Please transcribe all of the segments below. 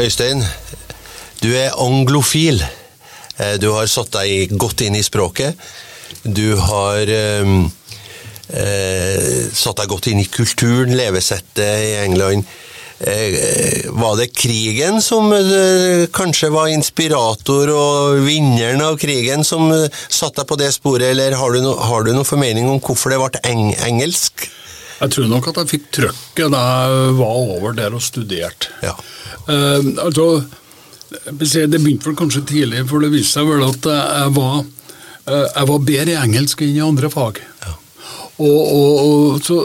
Øystein, du er anglofil. Eh, Du har satt deg godt inn i språket. Du har um, eh, satt deg godt inn i kulturen, levesettet i England. Eh, var det krigen som eh, kanskje var inspirator og vinneren av krigen som eh, satte deg på det sporet, eller har du, no, har du noen formening om hvorfor det ble eng engelsk? Jeg tror nok at jeg fikk trøkket da jeg var over der og studerte. Ja. Eh, altså, Det begynte vel kanskje tidlig, for det viste seg vel at jeg var, eh, jeg var bedre i engelsk enn i andre fag. Og, og, og, så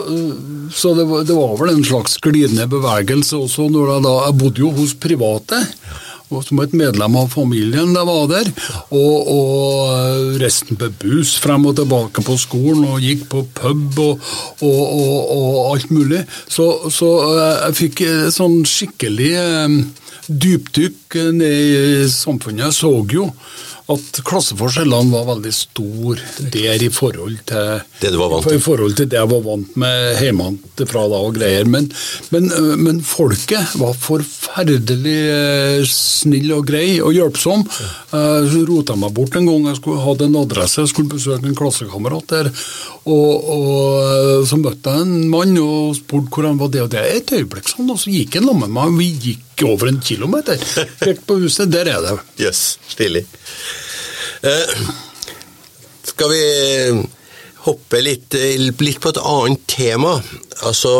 så det, var, det var vel en slags glidende bevegelse også når jeg da Jeg bodde jo hos private. Og som et medlem av familien da var der. Og, og resten på buss frem og tilbake på skolen, og gikk på pub og, og, og, alt mulig. Så, så jeg fikk eh, sånn skikkelig eh, dypdykk ned i samfunnet. Jeg så jo at klasseforskjellene var veldig store der i forhold til Det du var vant til. I forhold til det jeg var vant med hjemmefra da og greier. Men, men, øh, men folket var forferdelig øh, snill og grei og hjelpsom. Jeg rota meg bort en gang. Jeg skulle hadde en adresse, jeg skulle besøke en klassekamerat der. Og, og så møtte jeg en mann og spurte hvor han var det og det. Et øyeblikk sånn, og så gikk han sammen med meg. Vi gikk over en kilometer. helt på huset, der er det. Jøss, stilig. Eh, skal vi hoppe litt, litt på et annet tema? Altså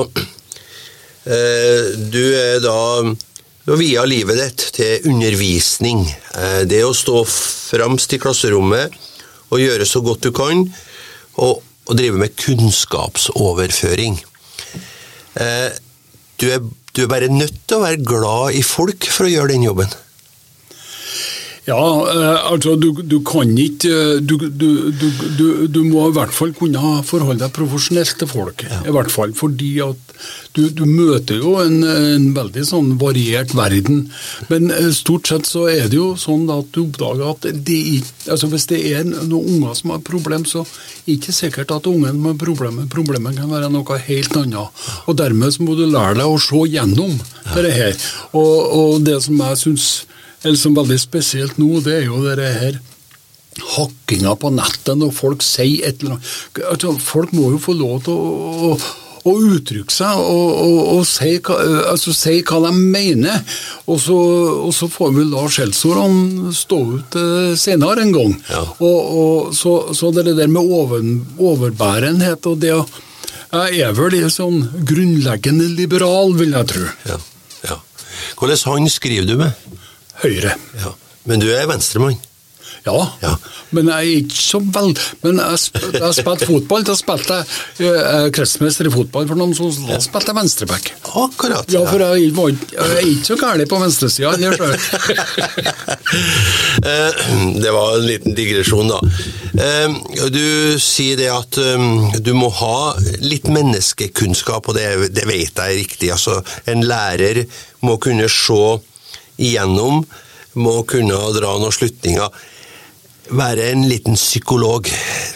eh, Du er da Du har via livet ditt til undervisning. Eh, det å stå fremst i klasserommet og gjøre så godt du kan, og, og drive med kunnskapsoverføring. Eh, du er, du er bare nødt til å være glad i folk for å gjøre den jobben. Ja, eh, altså du, du kan ikke eh, du, du, du, du, du må i hvert fall kunne forholde deg profesjonelt til folk. I hvert fall fordi at du, du møter jo en, en veldig sånn variert verden. Men eh, stort sett så er det jo sånn at du oppdager at de, altså Hvis det er noen unger som har problem, så er det ikke sikkert at ungen med problemet Problemet kan være noe helt annet. Og dermed så må du lære deg å se gjennom dette her. Og, og det som jeg syns eller som veldig spesielt nå, det er jo det her hakkinga på nettet når folk sier et eller annet. Altså, folk må jo få lov til å, å, å uttrykke seg og, og, og si, hva, altså, si hva de mener. Og så, og så får vi la skjellsordene stå ut eh, senere en gang. Ja. Så, så det der med over, overbærenhet og det å Jeg er vel en sånn grunnleggende liberal, vil jeg tro. Ja, ja. Hvordan hånd skriver du med? Høyre. Ja. Men du er venstremann. Ja, Ja. men jeg er ikke så vel Men jeg, sp jeg har spilt fotball. Da spilte jeg eh, kretsmester i fotball for noen som da spilte jeg venstreback. Akkurat. Ja, for jeg, var, jeg er ikke så gæren på venstresida. det jeg. Eh, Det var en liten digresjon, da. Eh, Du sier det at du må ha litt menneskekunnskap, og det, det vet jeg er riktig. Altså, en lærer må kunne se igjennom, må kunne dra noen slutninger. Være en liten psykolog,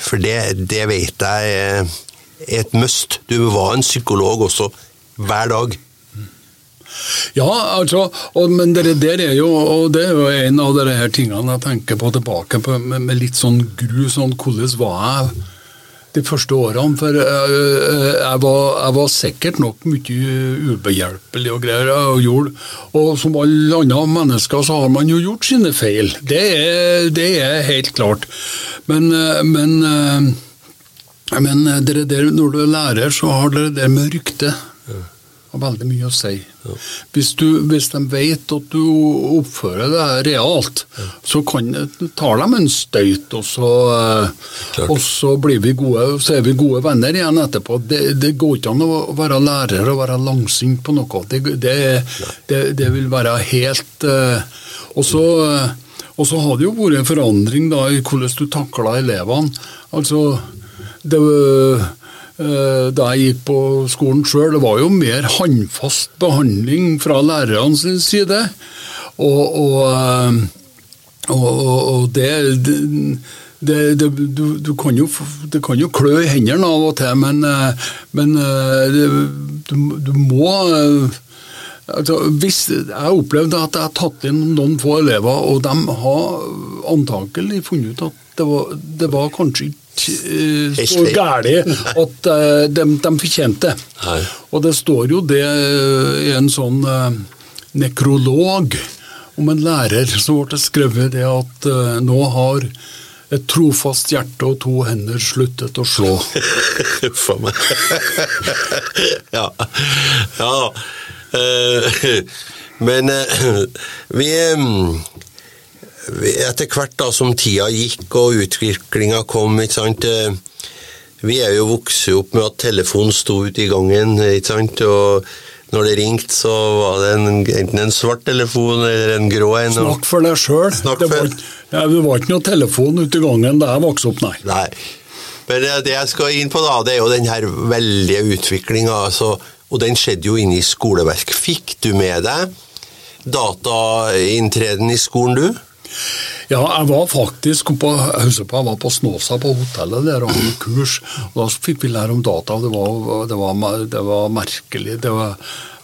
for det, det vet jeg er et must. Du var en psykolog også, hver dag. Ja, altså, og, men det der er jo og det er jo en av de tingene jeg tenker på tilbake på med, med litt sånn gru. sånn Hvordan var jeg de første årene? For øh, øh, jeg, var, jeg var sikkert nok mye ubehjelpelig og greier. Og, gjorde, og som alle andre mennesker så har man jo gjort sine feil. Det er, det er helt klart. Men, men men dere der, når du er lærer, så har dere det med rykte har veldig mye å si. Hvis, du, hvis de vet at du oppfører deg realt, så kan, tar de en støyt, og så, eh, og så blir vi gode, så er vi gode venner igjen etterpå. Det, det går ikke an å være lærer og være langsint på noe. Det, det, det, det vil være helt eh, Og så og så har det jo vært en forandring da i hvordan du takler elevene. Altså, det, da jeg gikk på skolen sjøl, det var jo mer håndfast behandling fra lærerne sin side. Og, og, eh, og, og, det, det, det, du, du kan jo, det kan jo klø i hendene av og til, men, eh, men eh, du, du må eh, altså, hvis, Jeg opplevde at jeg har tatt inn noen få elever, og de har antakelig funnet ut at det var, var kanskje ikke eh, så galt at uh, de, de fortjente. Nei. Og det står jo det i en sånn uh, nekrolog om en lærer som ble skrevet det at uh, nå har et trofast hjerte og to hender sluttet å slå. Huff a meg. ja. ja. Uh, men uh, vi, eh, vi Etter hvert da som tida gikk og utviklinga kom, ikke sant eh, Vi er jo vokst opp med at telefonen sto ute i gangen, ikke sant. Og når det ringte, så var det en, enten en svart telefon eller en grå en. Snakk for deg sjøl. Det, var ja, det var ikke noe telefon ute i gangen da jeg vokste opp, nei. Nei. Men det, det jeg skal inn på, da, det er jo den her veldige utviklinga. Altså, og den skjedde jo inne i skoleverk. Fikk du med deg datainntreden i skolen, du? Ja, jeg var faktisk på, jeg husker på, jeg var på Snåsa på hotellet der og hadde kurs. og Da fikk vi lære om data. og Det var, det var, det var merkelig. Det var,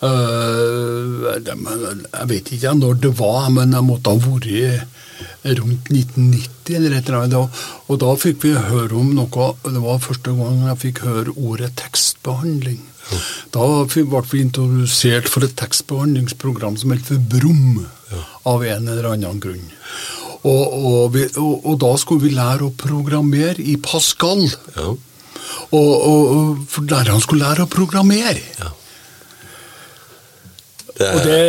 øh, det, jeg vet ikke når det var, men jeg måtte ha vært rundt 1990 eller et eller annet. Og, da fikk vi høre om noe Det var første gang jeg fikk høre ordet tekstbehandling. Da ble vi introdusert for et tekstbehandlingsprogram som het for Brum, av en eller annen grunn. Og, og, vi, og, og da skulle vi lære å programmere i Pascal. Ja. Og, og, og for lærerne skulle lære å programmere. ja. Det, Og det,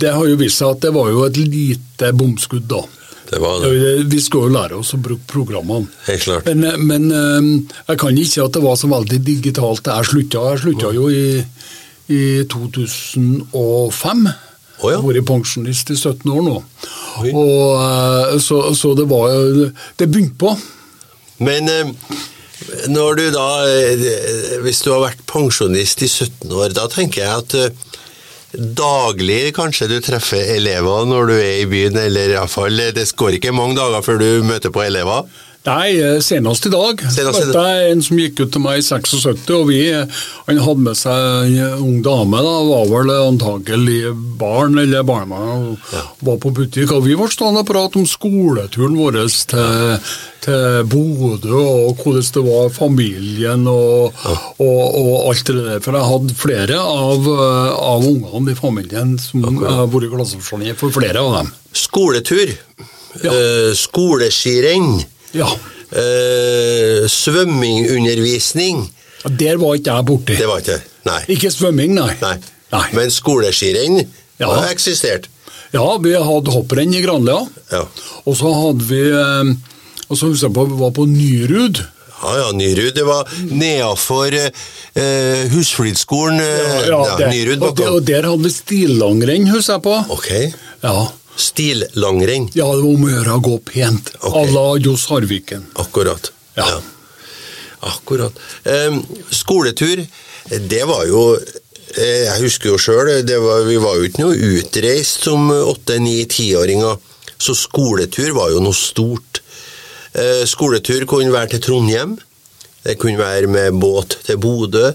det har jo vist seg at det var jo et lite bomskudd, da. det var det. Vi skal jo lære oss å bruke programmene. Helt klart. Men, men eh, jeg kan ikke si at det var så veldig digitalt. Jeg slutta, jeg slutta jo i, i 2005. Oh, ja. Jeg har vært pensjonist i 17 år nå. Oi. Og, eh, så, så det var Det begynte på. Men eh, når du da eh, Hvis du har vært pensjonist i 17 år, da tenker jeg at daglig kanskje du treffer elever når du er i byen, eller iallfall Det går ikke mange dager før du møter på elever. Nei, eh, senest i dag. Senest i Møtte en som gikk ut til meg i 76, og vi, eh, han hadde med seg en ung dame. da, Var vel antakelig barn eller barnebarn, og var på butikk. Og vi var stående og prate om skoleturen vår til, til Bodø, og hvordan det var familien og, og, og alt det der. For jeg hadde flere av, eh, av ungene i familien som har vært klasseforstander for flere av dem. Skoletur. Ja. eh, skoleskirenn. Ja, eh, svømmingundervisning. Der var ikke jeg borti. Det var ikke Nei. Ikke svømming, nei. Nei. Nei. Men skoleskirenn Ja. har eksistert. Ja, vi hadde hopprenn i Granlia. Ja. Og så hadde vi eh, Og så husker jeg på vi var på Nyrud. Ja, ja, Nyrud. Det var nedafor eh, Husflidskolen. Eh, ja, det- Nyrud og, og der hadde vi stillangrenn, husker jeg på. Ok. Ja. Stillangrenn. ja, det var om å gjøre å gå pent. Ok. À la Johs Harviken. Akkurat. Ja. Akkurat. Eh, skoletur, det var jo eh, Jeg husker jo sjøl, vi var jo ikke noe utreist som åtte-, ni-, tiåringer. Så skoletur var jo noe stort. Eh, skoletur kunne være til Trondheim. Det kunne være med båt til Bodø.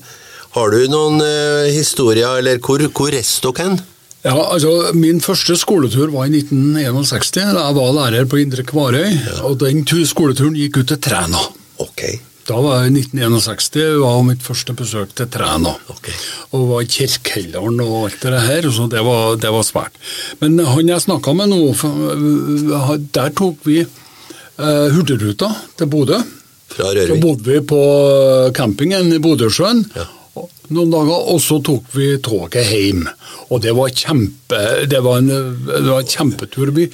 Har du noen eh, historier, eller hvor, hvor reiste dere hen? Ja, altså Min første skoletur var i 1961. da Jeg var lærer på Indre Kvarøy. Og den skoleturen gikk ut til Træna. Ok. Da var jeg i 1961, var mitt første besøk til Træna. Ok. Og var i Kirkeldalen og alt det her, så det var, det var svært. Men han jeg snakka med nå, øh, der tok vi eh, Hurtigruta til Bodø. Fra Så Rørvik. bodde vi på campingen i Bodøsjøen. Ja. Noen dager, og så tok vi toget hjem. Og det var kjempe, det var en, det var en kjempetur. Vi,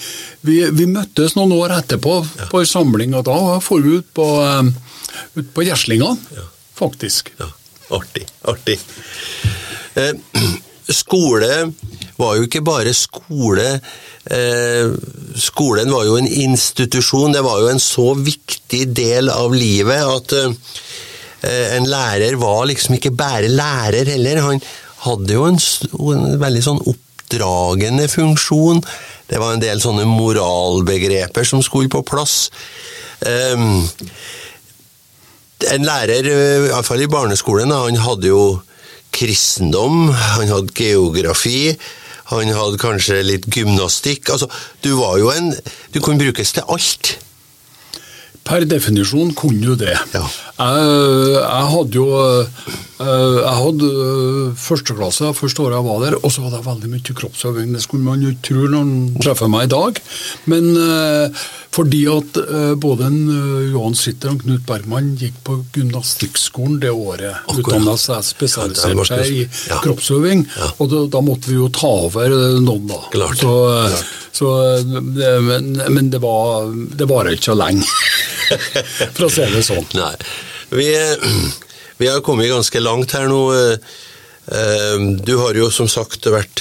vi, vi møttes noen år etterpå på en samling, og da for vi ut på, eh, ut på Gjeslinga, faktisk. Ja, artig, artig. Eh, skole var jo ikke bare skole. Eh, skolen var jo en institusjon, det var jo en så viktig del av livet at eh, en lærer var liksom ikke bare lærer heller. Han hadde jo en, en veldig sånn oppdragende funksjon. Det var en del sånne moralbegreper som skulle på plass. Um, en lærer, iallfall i hvert fall i barneskolen, han hadde jo kristendom, han hadde geografi, han hadde kanskje litt gymnastikk. Altså, du var jo en Du kunne brukes til alt. Per definisjon kunne jo det. Ja. Jeg, jeg hadde jo eh, Jeg hadde første førsteklasse første året jeg var der, og så hadde jeg veldig mye kroppsøving. Det skulle man jo tro når man treffer meg i dag. Men eh, fordi at eh, både en, eh, Johan Sitter og Knut Bergman gikk på gymnastikkskolen det året, Akkurat. utdanna seg, spesialiserte seg i Ja. kroppsøving, Ja. og da, da måtte vi jo ta over eh, noen, da. Klart. Så, Klart. så, men, men det var det varer ikke så lenge, for å si det sånn. Nei. Vi, vi har kommet ganske langt her nå. Du har jo som sagt vært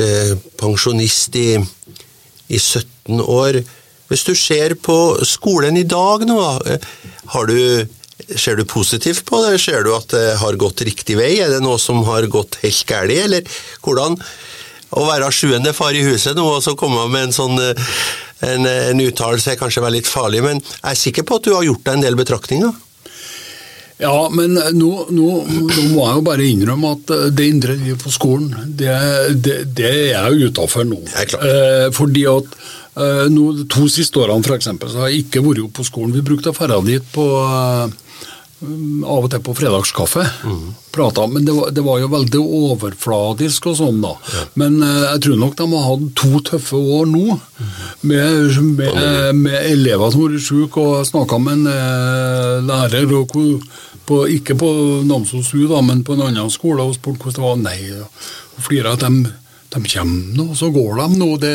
pensjonist i, i 17 år. Hvis du ser på skolen i dag nå, eh, har du, ser du positivt på det? Ser du at det har gått riktig vei? Er det noe som har gått helt galt, eller hvordan? Å være sjuende far i huset nå og så komme med en sånn eh, en, en uttalelse er kanskje være litt farlig, men jeg er sikker på at du har gjort deg en del betraktninger? Ja, men nå, nå, nå må jeg jo bare innrømme at eh, det indre livet på skolen, det, det, det er jeg utafor nå. Det er klart. Eh, fordi at eh, de to siste årene for eksempel, så har jeg ikke vært oppe på skolen. Vi brukte å dra dit på eh, av og til på fredagskaffe. Prata, men det var, det var jo veldig overfladisk og sånn, da. Men eh, jeg tror nok de har hatt to tøffe år nå, med, med, med elever som har vært syke, og snakka med en eh, lærer og hvor- på, ikke på Namsos U, da, men på en annen skole, og spurte hvordan det var. Nei, og flira at de de kommer nå, så går de nå. Det,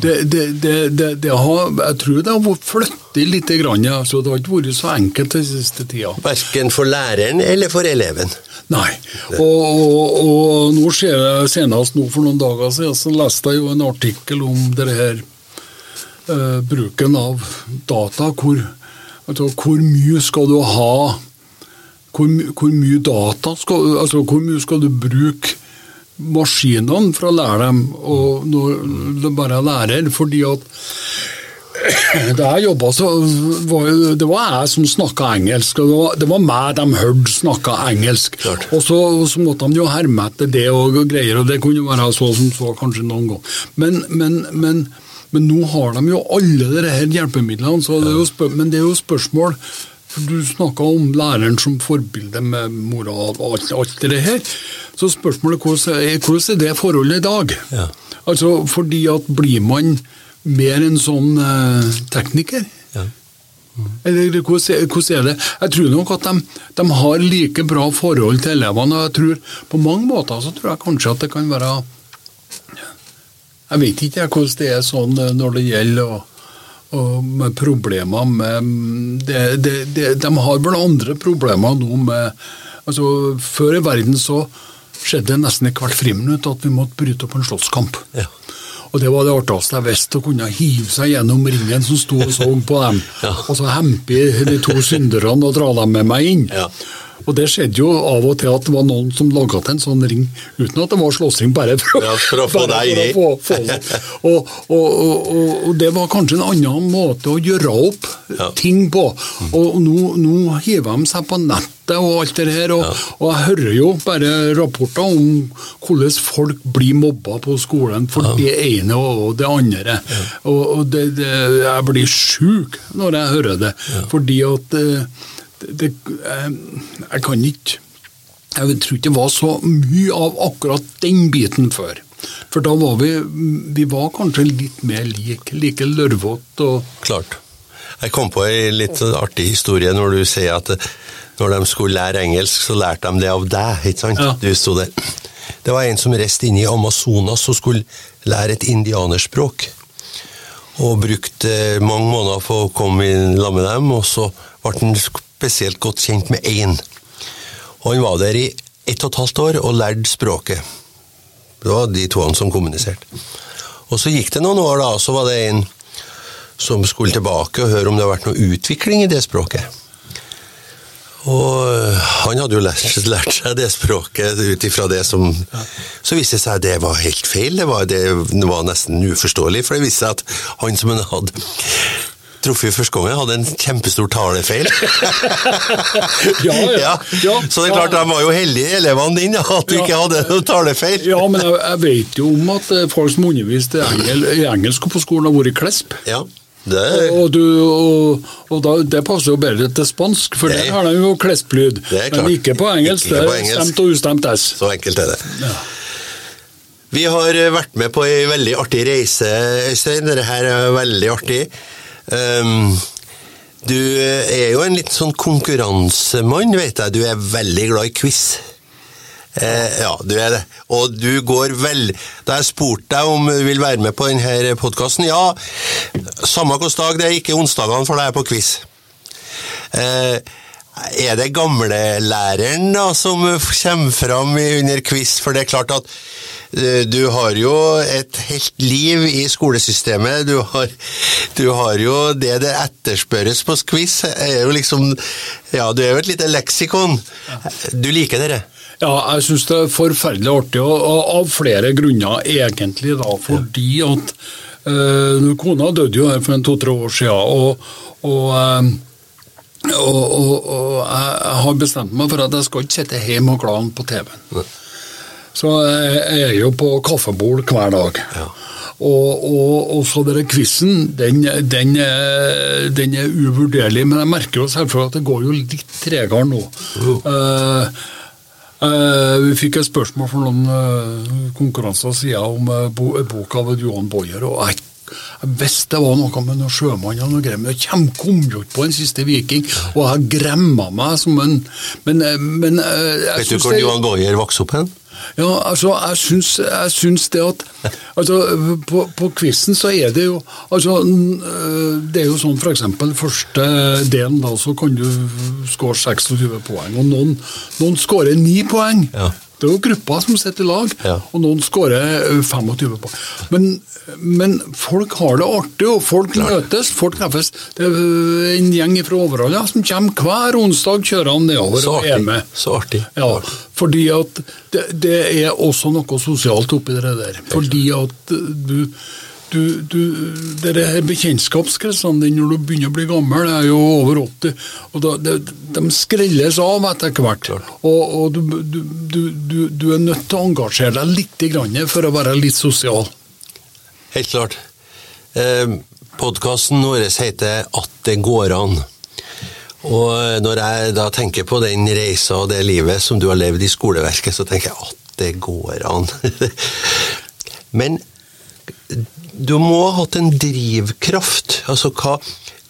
det, det, det, har, jeg tror det har flyttet litt. Grann, ja. så det har ikke vært så enkelt den siste tida. Verken for læreren eller for eleven. Nei. Og, og, og nå ser jeg senest nå for noen dager siden, så leste jeg jo en artikkel om det her eh, bruken av data. Hvor, altså, hvor mye skal du ha hvor, hvor mye data skal, altså, hvor mye skal du bruke maskinene for å lære dem, og når de bare er lærer, fordi at da jeg jobba, så var det var jeg som snakka engelsk. og Det var, det var meg de hørte snakka engelsk. Klart. Og så, så måtte de jo herme etter det og greier, og det kunne være så som så kanskje noen gang. Men, men, men, men nå har de jo alle disse hjelpemidlene, så det er jo men det er jo spørsmål for Du snakka om læreren som forbilde med moral og alt, alt det her. Så spørsmålet hvordan er hvordan er det forholdet i dag? Ja. Altså, fordi at blir man mer en sånn eh, tekniker? Ja. Eller hvordan er- hvordan er det? Jeg tror nok at de, de har like bra forhold til elevene. og jeg tror På mange måter så tror jeg kanskje at det kan være Jeg vet ikke jeg hvordan det er sånn eh, når det gjelder å, å, med problemer med de, de, De har vel andre problemer nå med altså Før i verden så skjedde det nesten i hvert friminutt at vi måtte bryte opp en slåsskamp. Ja. Og det var det artigste jeg visste, å kunne hive seg gjennom ringen som sto og så på dem, Ja. og så hempe de to synderne og dra dem med meg inn. Ja. Og det skjedde jo av og til at det var noen som laga til en sånn ring uten at det var slåssing, bare for, Ja, for å få deg å få- få. Og, og, og, og, det var kanskje en annen måte å gjøre opp Ja. ting på. Og nå, nå hiver de seg på nettet og alt det her, og, og jeg hører jo bare rapporter om hvordan folk blir mobba på skolen for det ene og det andre. Og, og det, det, jeg blir sjuk når jeg hører det, fordi at eh, det, det, eh, Jeg kan ikke Jeg tror ikke det var så mye av akkurat den biten før. For da var vi Vi var kanskje litt mer like, Like lørvete og Klart. Jeg kom på en litt artig historie når du sier at når de skulle lære engelsk, så lærte de det av deg, ikke sant? Ja. Du sto der. Det var en som reiste inn i Amazonas og skulle lære et indianerspråk. Og brukte mange måneder på å komme i lag med dem, og så ble han spesielt godt kjent med én. Og han var der i ett og et halvt år og lærte språket. Det var de to som kommuniserte. Og så gikk det noen år, da, og så var det en som skulle tilbake og høre om det har vært noe utvikling i det språket. Og øh, han hadde jo lært, lært seg det språket ut ifra det som Så viste det seg at det var helt feil. Det var, det var nesten uforståelig, for det viste seg at han som han hadde truffet første gangen, hadde en kjempestor talefeil. Ja, ja, ja. Så det er klart, de var jo heldige, elevene dine, at du Ja. ikke hadde noen talefeil. Ja, men jeg, jeg vet jo om at eh, folk som underviste engel, i engelsk på skolen, har vært klesp. Ja, det Og, du, og, og da, det passer jo bedre til spansk, for Det- der har de jo klesplyd. Men ikke på engelsk. Ikke det er stemt og ustemt S. Så enkelt er det. Vi har eh, vært med på ei veldig artig reise, Øystein. Dette her er veldig artig. Um, du er jo en litt sånn konkurransemann, vet jeg. Du er veldig glad i quiz. Eh, ja, du er det. Og du går vel Da jeg spurte deg om du vil være med på denne podkasten Ja, samme hvilken dag, det er ikke onsdagene, for jeg på quiz. Eh, er det gamlelæreren som kommer fram under quiz? For det er klart at eh, du har jo et helt liv i skolesystemet. Du har, du har jo det det etterspørres på quiz, er jo liksom Ja, du er jo et lite leksikon. Du liker dere? Ja, jeg syns det er forferdelig artig, og, av flere grunner egentlig. da, Fordi at øh, Kona døde jo her for en to-tre år siden, og, og, øh, og, og, og jeg har bestemt meg for at jeg skal ikke sitte hjemme og glane på TV-en. Så jeg, er jo på kaffebord hver dag. Ja. Og, og, og så denne quizen, den, den, er- den er uvurderlig, men jeg merker jo selvfølgelig at det går jo litt tregere nå. Uh. Uh, Uh, vi fikk et spørsmål for noen uh, konkurranser siden om uh, bo, boka bok av Johan Boyer, og jeg, jeg visste det var noe med noen sjømann og noe greier, men jeg kom, jo ikke på en siste viking, og jeg gremma meg som en Men, eh, men eh, jeg Vet du hvor Johan Boyer vokste opp hen? ja, altså, jeg syns, jeg syns det at altså, På, på quizen så er det jo altså, øh, Det er jo sånn f.eks. første delen, da, så kan du skåre 26 poeng. Og noen, noen skårer 9 poeng. Ja. Det er jo grupper som sitter i lag, Ja. og noen skårer øh, 25 på. Men, men folk har det artig, og folk møtes, folk treffes. Det er øh, en gjeng fra Overhalla som kommer hver onsdag, kjører han nedover Så og er med. Så artig. Ja, fordi at det, det er også noe sosialt oppi det der. Fordi at du du, du, det er bekjentskapskretsene dine når du begynner å bli gammel, det er jo over 80, og da, det, de skrelles av etter hvert. Og, og du, du, du er nødt til å engasjere deg litt grann for å være litt sosial. Helt klart. Eh, Podkasten vår heter At det går an. Og når jeg da tenker på den reisa og det livet som du har levd i skoleverket, så tenker jeg at det går an. Men du må ha hatt en drivkraft. Altså, hva,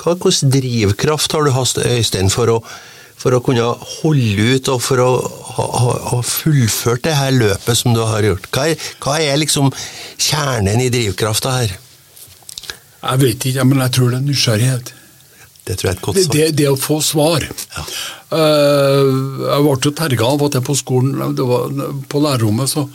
hva Hvilken drivkraft har du hatt, Øystein, for å, for å kunne holde ut og for å ha, ha, fullført det her løpet som du har gjort? Hva er, hva er liksom kjernen i drivkrafta her? Jeg vet ikke, men jeg tror det er nysgjerrighet. Det tror jeg er et godt svar. det, det å få svar. Eh, jeg ble jo terga av at jeg på skolen det var, På lærerrommet så,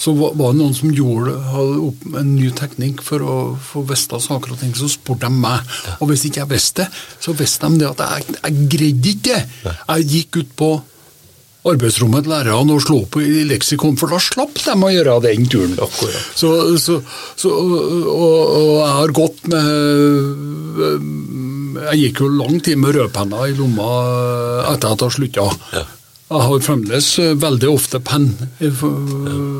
så var det noen som gjorde hadde en ny teknikk for å få vite saker og ting. Så spurte de meg. Og hvis ikke jeg visste det, så visste de det at jeg, jeg greide ikke det. Jeg gikk ut på arbeidsrommet til lærerne og slo på i leksikon, for da slapp de å gjøre den turen. Akkurat. Så, så, så, og, og jeg har gått med Jeg gikk jo lang tid med rødpenna i lomma etter at jeg slutta. Ja. Jeg har fremdeles eh, veldig ofte penn i f-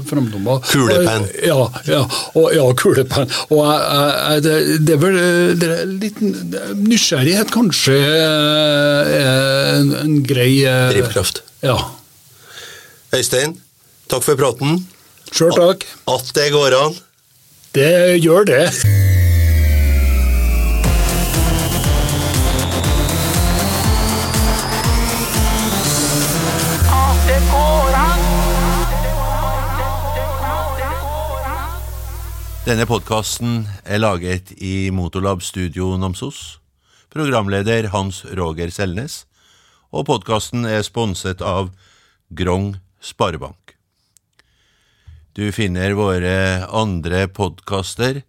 framlomma. Kulepenn. Ja, ja, og, ja kulepenn. Og jeg, jeg, det, det er vel eh, det er litt nysgjerrighet kanskje eh, en, en grei eh, Drivkraft. Ja. Øystein, takk for praten. Sjøl takk. At det går an. Det gjør det. Denne podkasten er laget i Motorlab Studio Namsos. Programleder Hans Roger Selnes. Og podkasten er sponset av Grong Sparebank. Du finner våre andre podkaster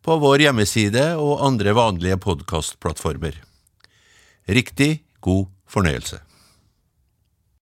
på vår hjemmeside og andre vanlige podkastplattformer. Riktig god fornøyelse.